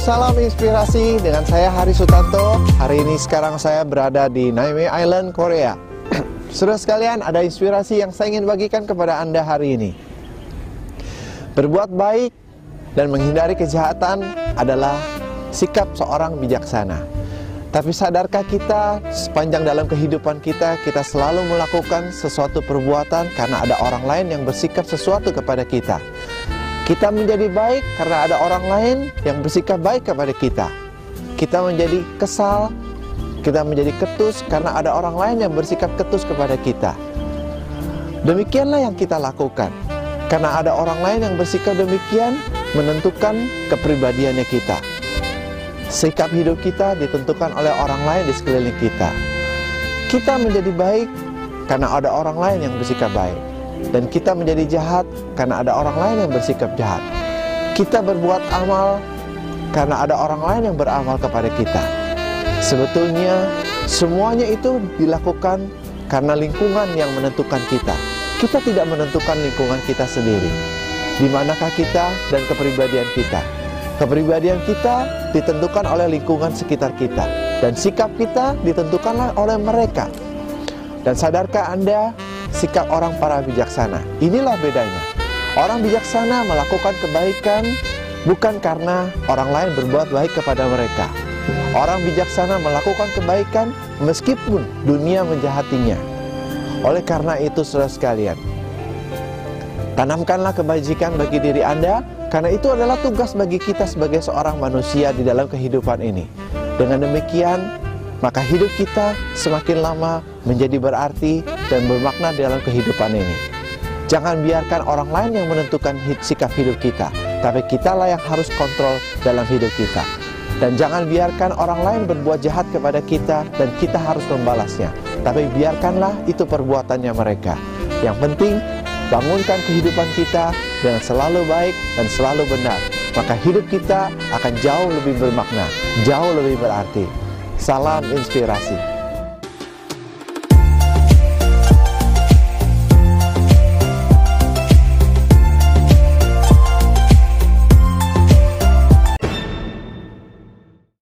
salam inspirasi dengan saya Hari Sutanto. Hari ini sekarang saya berada di Naime Island, Korea. Saudara sekalian, ada inspirasi yang saya ingin bagikan kepada Anda hari ini. Berbuat baik dan menghindari kejahatan adalah sikap seorang bijaksana. Tapi sadarkah kita sepanjang dalam kehidupan kita kita selalu melakukan sesuatu perbuatan karena ada orang lain yang bersikap sesuatu kepada kita. Kita menjadi baik karena ada orang lain yang bersikap baik kepada kita. Kita menjadi kesal, kita menjadi ketus karena ada orang lain yang bersikap ketus kepada kita. Demikianlah yang kita lakukan. Karena ada orang lain yang bersikap demikian menentukan kepribadiannya kita. Sikap hidup kita ditentukan oleh orang lain di sekeliling kita. Kita menjadi baik karena ada orang lain yang bersikap baik dan kita menjadi jahat karena ada orang lain yang bersikap jahat. Kita berbuat amal karena ada orang lain yang beramal kepada kita. Sebetulnya semuanya itu dilakukan karena lingkungan yang menentukan kita. Kita tidak menentukan lingkungan kita sendiri. Di manakah kita dan kepribadian kita? Kepribadian kita ditentukan oleh lingkungan sekitar kita dan sikap kita ditentukanlah oleh mereka. Dan sadarkah Anda sikap orang para bijaksana. Inilah bedanya. Orang bijaksana melakukan kebaikan bukan karena orang lain berbuat baik kepada mereka. Orang bijaksana melakukan kebaikan meskipun dunia menjahatinya. Oleh karena itu saudara sekalian, tanamkanlah kebajikan bagi diri Anda karena itu adalah tugas bagi kita sebagai seorang manusia di dalam kehidupan ini. Dengan demikian, maka hidup kita semakin lama menjadi berarti dan bermakna dalam kehidupan ini. Jangan biarkan orang lain yang menentukan sikap hidup kita, tapi kitalah yang harus kontrol dalam hidup kita. Dan jangan biarkan orang lain berbuat jahat kepada kita dan kita harus membalasnya. Tapi biarkanlah itu perbuatannya mereka. Yang penting, bangunkan kehidupan kita dengan selalu baik dan selalu benar. Maka hidup kita akan jauh lebih bermakna, jauh lebih berarti. Salam inspirasi.